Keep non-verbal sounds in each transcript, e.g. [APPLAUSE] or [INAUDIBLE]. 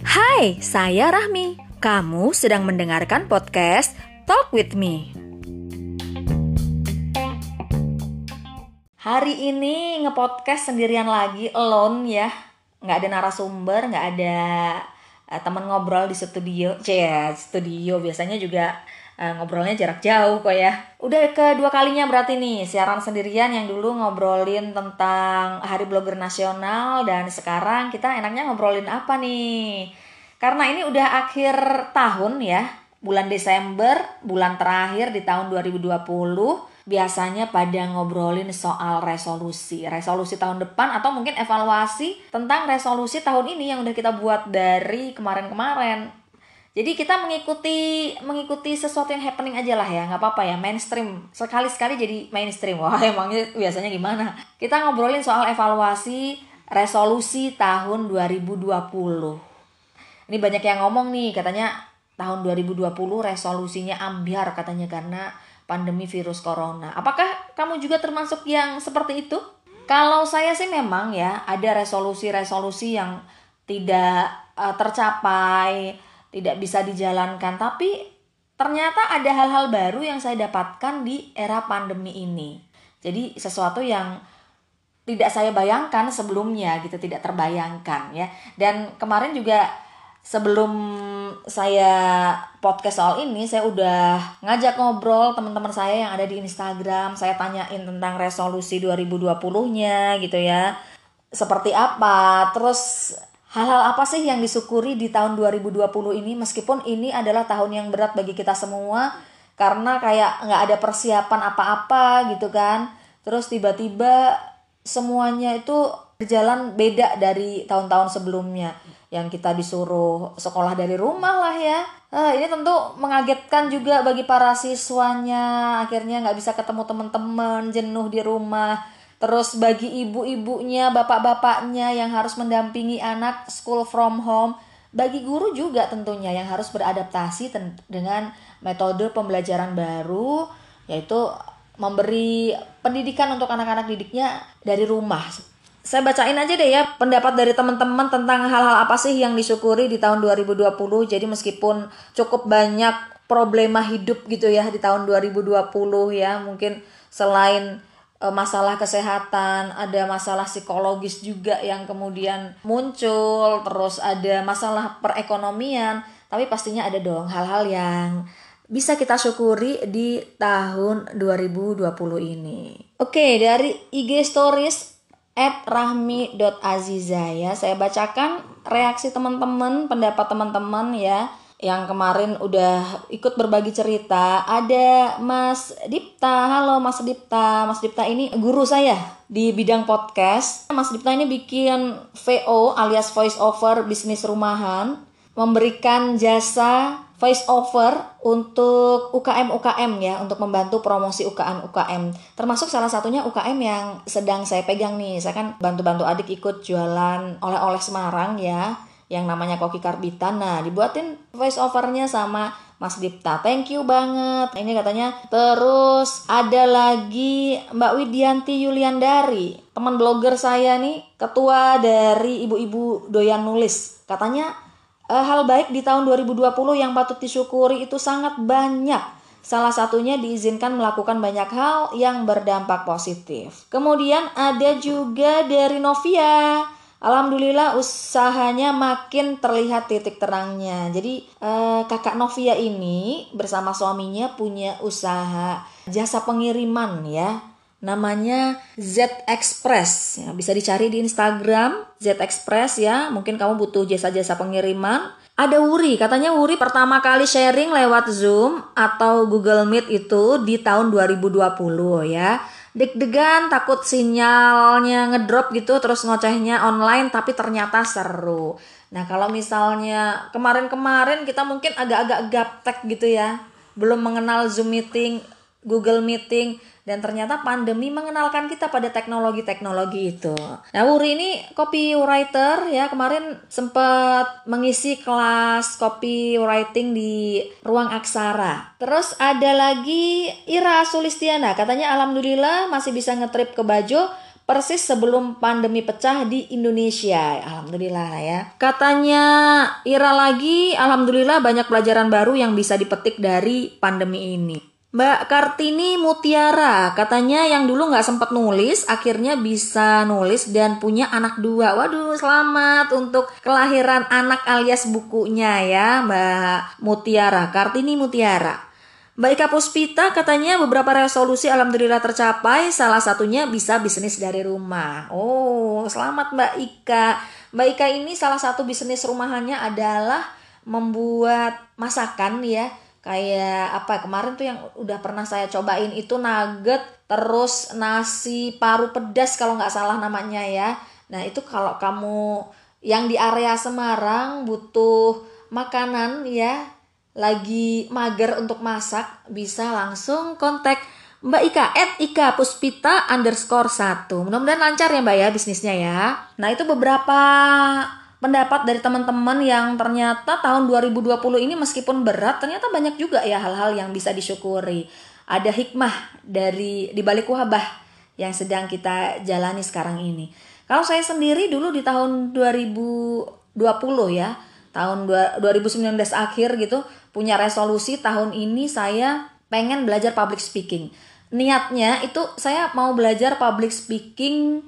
Hai, saya Rahmi. Kamu sedang mendengarkan podcast Talk with Me. Hari ini ngepodcast sendirian lagi, alone ya. Nggak ada narasumber, nggak ada uh, teman ngobrol di studio. Cie, studio biasanya juga uh, ngobrolnya jarak jauh kok ya. Udah kedua kalinya berarti nih siaran sendirian yang dulu ngobrolin tentang Hari Blogger Nasional dan sekarang kita enaknya ngobrolin apa nih? Karena ini udah akhir tahun ya, bulan Desember, bulan terakhir di tahun 2020 biasanya pada ngobrolin soal resolusi. Resolusi tahun depan atau mungkin evaluasi tentang resolusi tahun ini yang udah kita buat dari kemarin-kemarin. Jadi kita mengikuti mengikuti sesuatu yang happening aja lah ya, nggak apa-apa ya, mainstream. Sekali-sekali jadi mainstream. Wah, [LAUGHS] emangnya biasanya gimana? Kita ngobrolin soal evaluasi resolusi tahun 2020. Ini banyak yang ngomong nih, katanya tahun 2020 resolusinya ambiar katanya karena pandemi virus corona. Apakah kamu juga termasuk yang seperti itu? Kalau saya sih memang ya ada resolusi-resolusi yang tidak uh, tercapai, tidak bisa dijalankan, tapi ternyata ada hal-hal baru yang saya dapatkan di era pandemi ini. Jadi sesuatu yang tidak saya bayangkan sebelumnya gitu, tidak terbayangkan ya. Dan kemarin juga sebelum saya podcast soal ini saya udah ngajak ngobrol teman-teman saya yang ada di Instagram saya tanyain tentang resolusi 2020-nya gitu ya seperti apa terus hal-hal apa sih yang disyukuri di tahun 2020 ini meskipun ini adalah tahun yang berat bagi kita semua karena kayak nggak ada persiapan apa-apa gitu kan terus tiba-tiba semuanya itu berjalan beda dari tahun-tahun sebelumnya yang kita disuruh sekolah dari rumah lah ya. Uh, ini tentu mengagetkan juga bagi para siswanya. Akhirnya nggak bisa ketemu teman-teman, jenuh di rumah. Terus bagi ibu-ibunya, bapak-bapaknya yang harus mendampingi anak school from home. Bagi guru juga tentunya yang harus beradaptasi dengan metode pembelajaran baru, yaitu memberi pendidikan untuk anak-anak didiknya dari rumah saya bacain aja deh ya pendapat dari teman-teman tentang hal-hal apa sih yang disyukuri di tahun 2020. Jadi meskipun cukup banyak problema hidup gitu ya di tahun 2020 ya, mungkin selain masalah kesehatan, ada masalah psikologis juga yang kemudian muncul, terus ada masalah perekonomian, tapi pastinya ada dong hal-hal yang bisa kita syukuri di tahun 2020 ini. Oke, dari IG Stories at rahmi.aziza ya. Saya bacakan reaksi teman-teman, pendapat teman-teman ya yang kemarin udah ikut berbagi cerita. Ada Mas Dipta. Halo Mas Dipta. Mas Dipta ini guru saya di bidang podcast. Mas Dipta ini bikin VO alias voice over bisnis rumahan, memberikan jasa voice over untuk UKM UKM ya untuk membantu promosi UKM UKM termasuk salah satunya UKM yang sedang saya pegang nih saya kan bantu-bantu adik ikut jualan oleh-oleh Semarang ya yang namanya Koki Karbitan nah dibuatin voice overnya sama Mas Dipta thank you banget ini katanya terus ada lagi Mbak Widianti Yuliandari teman blogger saya nih ketua dari ibu-ibu doyan nulis katanya uh, hal baik di tahun 2020 yang patut disyukuri itu sangat banyak. Salah satunya diizinkan melakukan banyak hal yang berdampak positif. Kemudian ada juga dari Novia. Alhamdulillah usahanya makin terlihat titik terangnya. Jadi eh, kakak Novia ini bersama suaminya punya usaha jasa pengiriman ya. Namanya Z Express. Ya, bisa dicari di Instagram Z Express ya. Mungkin kamu butuh jasa-jasa pengiriman. Ada Wuri katanya Wuri pertama kali sharing lewat Zoom atau Google Meet itu di tahun 2020 ya deg-degan takut sinyalnya ngedrop gitu terus ngocehnya online tapi ternyata seru. Nah kalau misalnya kemarin-kemarin kita mungkin agak-agak gaptek gitu ya. Belum mengenal Zoom meeting Google Meeting dan ternyata pandemi mengenalkan kita pada teknologi-teknologi itu. Nah, Wuri ini copywriter ya, kemarin sempat mengisi kelas copywriting di Ruang Aksara. Terus ada lagi Ira Sulistiana, katanya alhamdulillah masih bisa ngetrip ke Bajo persis sebelum pandemi pecah di Indonesia. Alhamdulillah ya. Katanya Ira lagi, alhamdulillah banyak pelajaran baru yang bisa dipetik dari pandemi ini. Mbak Kartini Mutiara katanya yang dulu nggak sempat nulis akhirnya bisa nulis dan punya anak dua. Waduh selamat untuk kelahiran anak alias bukunya ya Mbak Mutiara Kartini Mutiara. Mbak Ika Puspita katanya beberapa resolusi alhamdulillah tercapai, salah satunya bisa bisnis dari rumah. Oh, selamat Mbak Ika. Mbak Ika ini salah satu bisnis rumahannya adalah membuat masakan ya. Kayak apa kemarin tuh yang udah pernah saya cobain itu nugget, terus nasi paru pedas kalau nggak salah namanya ya. Nah itu kalau kamu yang di area Semarang butuh makanan ya lagi mager untuk masak bisa langsung kontak Mbak Ika at Ika Puspita underscore satu mudah-mudahan lancar ya Mbak ya bisnisnya ya nah itu beberapa pendapat dari teman-teman yang ternyata tahun 2020 ini meskipun berat ternyata banyak juga ya hal-hal yang bisa disyukuri ada hikmah dari di balik wabah yang sedang kita jalani sekarang ini kalau saya sendiri dulu di tahun 2020 ya tahun 2019 akhir gitu punya resolusi tahun ini saya pengen belajar public speaking. Niatnya itu saya mau belajar public speaking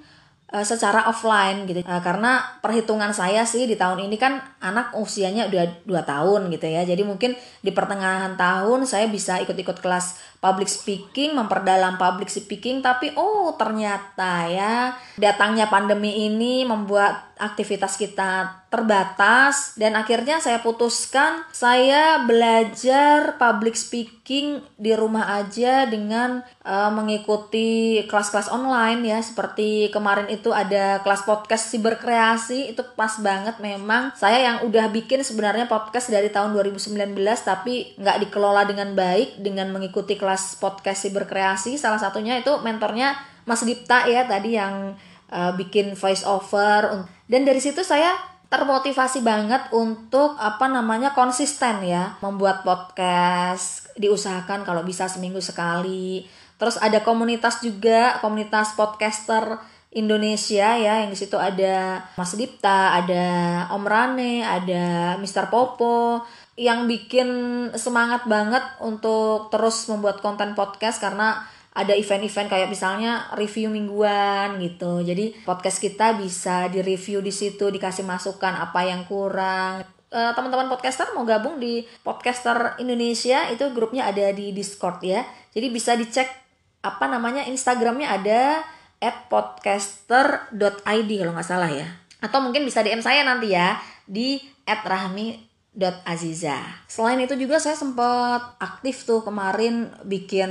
uh, secara offline gitu. Uh, karena perhitungan saya sih di tahun ini kan anak usianya udah 2 tahun gitu ya. Jadi mungkin di pertengahan tahun saya bisa ikut-ikut kelas public speaking, memperdalam public speaking, tapi oh ternyata ya datangnya pandemi ini membuat aktivitas kita terbatas dan akhirnya saya putuskan saya belajar public speaking di rumah aja dengan uh, mengikuti kelas-kelas online ya. Seperti kemarin itu ada kelas podcast siberkreasi itu pas banget memang. Saya yang udah bikin sebenarnya podcast dari tahun 2019 tapi nggak dikelola dengan baik dengan mengikuti kelas podcast siberkreasi. Salah satunya itu mentornya Mas Dipta ya tadi yang uh, bikin voice over. Dan dari situ saya termotivasi banget untuk apa namanya konsisten ya membuat podcast diusahakan kalau bisa seminggu sekali terus ada komunitas juga komunitas podcaster Indonesia ya yang di situ ada Mas Dipta ada Om Rane ada Mr. Popo yang bikin semangat banget untuk terus membuat konten podcast karena ada event-event kayak misalnya review mingguan gitu. Jadi podcast kita bisa di-review di situ, dikasih masukan apa yang kurang. Uh, teman-teman podcaster mau gabung di podcaster Indonesia itu grupnya ada di Discord ya. Jadi bisa dicek apa namanya Instagramnya ada podcaster.id kalau nggak salah ya. Atau mungkin bisa DM saya nanti ya di at rahmi Aziza. Selain itu juga saya sempat aktif tuh kemarin bikin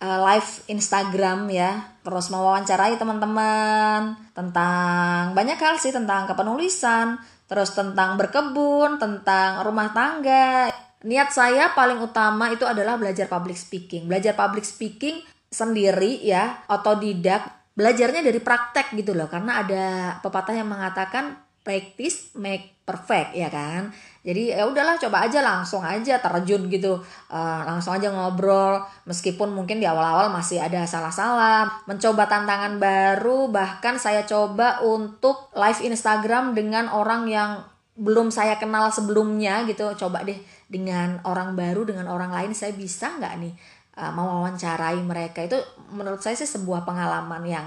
uh, live Instagram ya, terus mewawancarai teman-teman tentang banyak hal sih tentang kepenulisan, terus tentang berkebun, tentang rumah tangga. Niat saya paling utama itu adalah belajar public speaking. Belajar public speaking sendiri ya, otodidak, belajarnya dari praktek gitu loh. Karena ada pepatah yang mengatakan practice make perfect ya kan? Jadi ya udahlah coba aja langsung aja terjun gitu. Uh, langsung aja ngobrol meskipun mungkin di awal-awal masih ada salah-salah. Mencoba tantangan baru bahkan saya coba untuk live Instagram dengan orang yang belum saya kenal sebelumnya gitu. Coba deh dengan orang baru dengan orang lain saya bisa nggak nih uh, mewawancarai mereka? Itu menurut saya sih sebuah pengalaman yang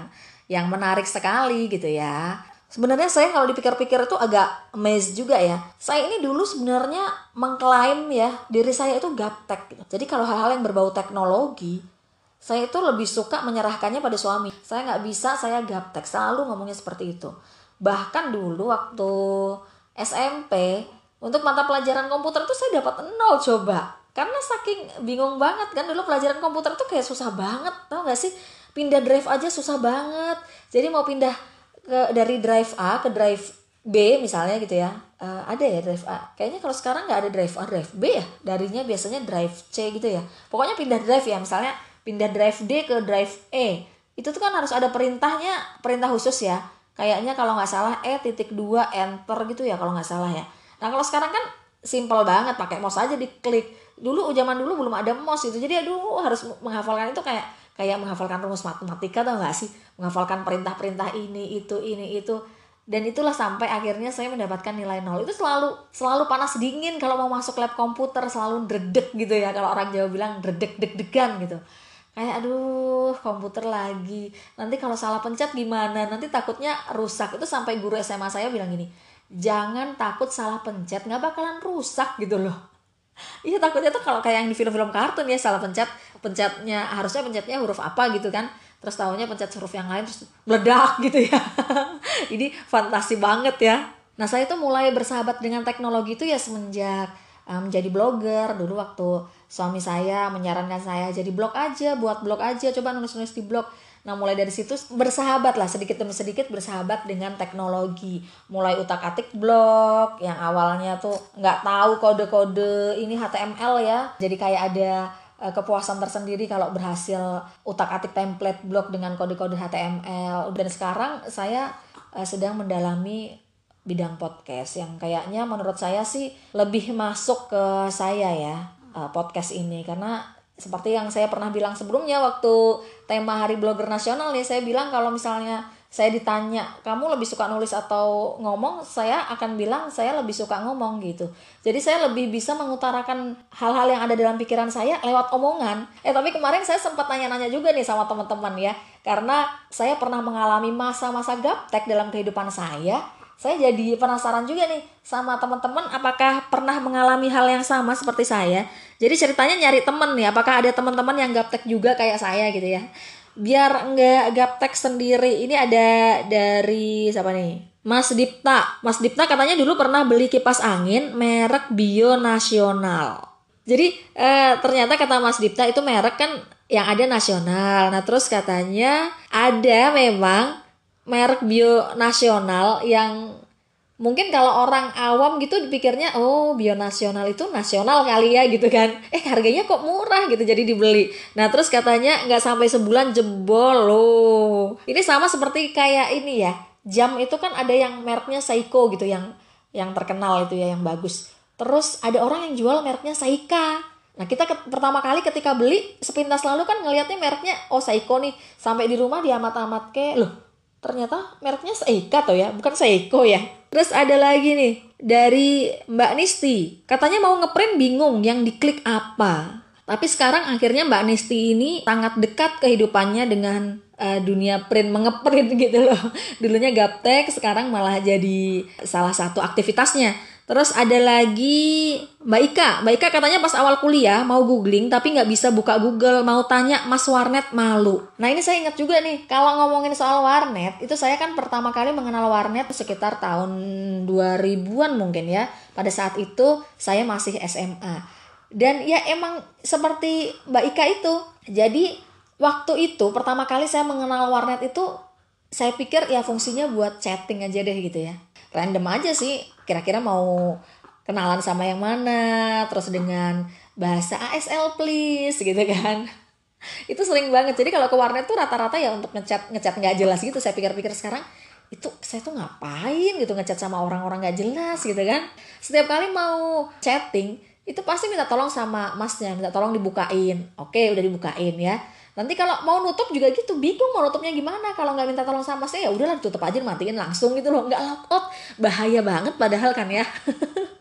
yang menarik sekali gitu ya Sebenarnya saya kalau dipikir-pikir itu agak amazed juga ya. Saya ini dulu sebenarnya mengklaim ya diri saya itu gaptek gitu. Jadi kalau hal-hal yang berbau teknologi, saya itu lebih suka menyerahkannya pada suami. Saya nggak bisa, saya gaptek. Selalu ngomongnya seperti itu. Bahkan dulu waktu SMP, untuk mata pelajaran komputer tuh saya dapat nol coba. Karena saking bingung banget kan dulu pelajaran komputer tuh kayak susah banget. Tau gak sih? Pindah drive aja susah banget. Jadi mau pindah ke dari drive A ke drive B misalnya gitu ya. Uh, ada ya drive A. Kayaknya kalau sekarang nggak ada drive A drive B ya. Darinya biasanya drive C gitu ya. Pokoknya pindah drive ya misalnya pindah drive D ke drive E. Itu tuh kan harus ada perintahnya perintah khusus ya. Kayaknya kalau nggak salah E titik dua enter gitu ya kalau nggak salah ya. Nah kalau sekarang kan simple banget pakai mouse aja diklik. Dulu zaman dulu belum ada mouse gitu jadi aduh harus menghafalkan itu kayak kayak menghafalkan rumus matematika atau enggak sih? Menghafalkan perintah-perintah ini itu ini itu. Dan itulah sampai akhirnya saya mendapatkan nilai nol. Itu selalu selalu panas dingin kalau mau masuk lab komputer selalu dredek gitu ya. Kalau orang Jawa bilang dredek deg-degan gitu. Kayak aduh komputer lagi. Nanti kalau salah pencet gimana? Nanti takutnya rusak. Itu sampai guru SMA saya bilang gini jangan takut salah pencet nggak bakalan rusak gitu loh Iya takutnya tuh kalau kayak yang di film-film kartun ya salah pencet pencetnya harusnya pencetnya huruf apa gitu kan. Terus tahunya pencet huruf yang lain terus meledak gitu ya. [LAUGHS] Ini fantasi banget ya. Nah saya tuh mulai bersahabat dengan teknologi itu ya semenjak um, menjadi blogger. Dulu waktu suami saya menyarankan saya jadi blog aja buat blog aja coba nulis-nulis di blog Nah mulai dari situ bersahabat lah sedikit demi sedikit bersahabat dengan teknologi. Mulai utak atik blog yang awalnya tuh nggak tahu kode-kode ini HTML ya. Jadi kayak ada uh, kepuasan tersendiri kalau berhasil utak-atik template blog dengan kode-kode HTML dan sekarang saya uh, sedang mendalami bidang podcast yang kayaknya menurut saya sih lebih masuk ke saya ya uh, podcast ini karena seperti yang saya pernah bilang sebelumnya waktu tema Hari Blogger Nasional nih saya bilang kalau misalnya saya ditanya kamu lebih suka nulis atau ngomong? Saya akan bilang saya lebih suka ngomong gitu. Jadi saya lebih bisa mengutarakan hal-hal yang ada dalam pikiran saya lewat omongan. Eh tapi kemarin saya sempat nanya-nanya juga nih sama teman-teman ya. Karena saya pernah mengalami masa-masa gaptek dalam kehidupan saya saya jadi penasaran juga nih sama teman-teman apakah pernah mengalami hal yang sama seperti saya? Jadi ceritanya nyari temen nih apakah ada teman-teman yang gaptek juga kayak saya gitu ya? Biar enggak gaptek sendiri ini ada dari siapa nih? Mas Dipta. Mas Dipta katanya dulu pernah beli kipas angin merek Bio Nasional jadi eh, ternyata kata Mas Dipta itu merek kan yang ada nasional. Nah terus katanya ada memang merek Bio Nasional yang mungkin kalau orang awam gitu dipikirnya oh bionasional itu nasional kali ya gitu kan. Eh harganya kok murah gitu jadi dibeli. Nah terus katanya nggak sampai sebulan jebol loh. Ini sama seperti kayak ini ya. Jam itu kan ada yang mereknya Seiko gitu yang yang terkenal itu ya yang bagus. Terus ada orang yang jual mereknya Saika. Nah kita ke, pertama kali ketika beli sepintas lalu kan ngelihatnya mereknya oh Seiko nih. Sampai di rumah diamat-amat ke loh ternyata mereknya Seika tuh ya, bukan Seiko ya. Terus ada lagi nih dari Mbak Nisti, katanya mau ngeprint bingung yang diklik apa. Tapi sekarang akhirnya Mbak Nisti ini sangat dekat kehidupannya dengan uh, dunia print mengeprint [LAUGHS] gitu loh. Dulunya gaptek, sekarang malah jadi salah satu aktivitasnya. Terus ada lagi Mbak Ika. Mbak Ika katanya pas awal kuliah mau googling tapi nggak bisa buka Google. Mau tanya Mas Warnet malu. Nah ini saya ingat juga nih. Kalau ngomongin soal warnet. Itu saya kan pertama kali mengenal warnet sekitar tahun 2000-an mungkin ya. Pada saat itu saya masih SMA. Dan ya emang seperti Mbak Ika itu. Jadi waktu itu pertama kali saya mengenal warnet itu. Saya pikir ya fungsinya buat chatting aja deh gitu ya random aja sih kira-kira mau kenalan sama yang mana terus dengan bahasa ASL please gitu kan. [LAUGHS] Itu sering banget. Jadi kalau ke warnet tuh rata-rata ya untuk ngechat ngechat nggak jelas gitu. Saya pikir-pikir sekarang itu saya tuh ngapain gitu ngechat sama orang-orang nggak jelas gitu kan. Setiap kali mau chatting itu pasti minta tolong sama masnya minta tolong dibukain. Oke udah dibukain ya nanti kalau mau nutup juga gitu bingung mau nutupnya gimana. Kalau nggak minta tolong sama saya ya udahlah tutup aja matiin langsung gitu loh. Nggak logout bahaya banget padahal kan ya.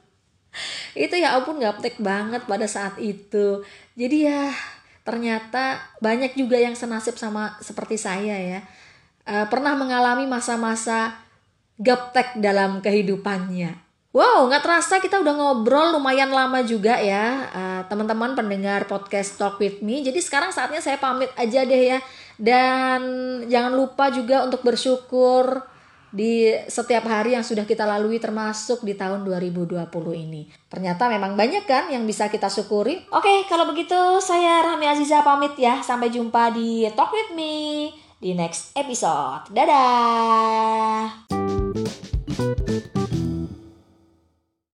[LAUGHS] Itu ya ampun gaptek banget pada saat itu. Jadi ya ternyata banyak juga yang senasib sama seperti saya ya. E, pernah mengalami masa-masa gaptek dalam kehidupannya Wow, nggak terasa kita udah ngobrol lumayan lama juga ya, uh, teman-teman pendengar podcast Talk with Me. Jadi sekarang saatnya saya pamit aja deh ya. Dan jangan lupa juga untuk bersyukur di setiap hari yang sudah kita lalui termasuk di tahun 2020 ini. Ternyata memang banyak kan yang bisa kita syukuri. Oke, kalau begitu saya Rahmi Aziza pamit ya. Sampai jumpa di Talk with Me di next episode. Dadah.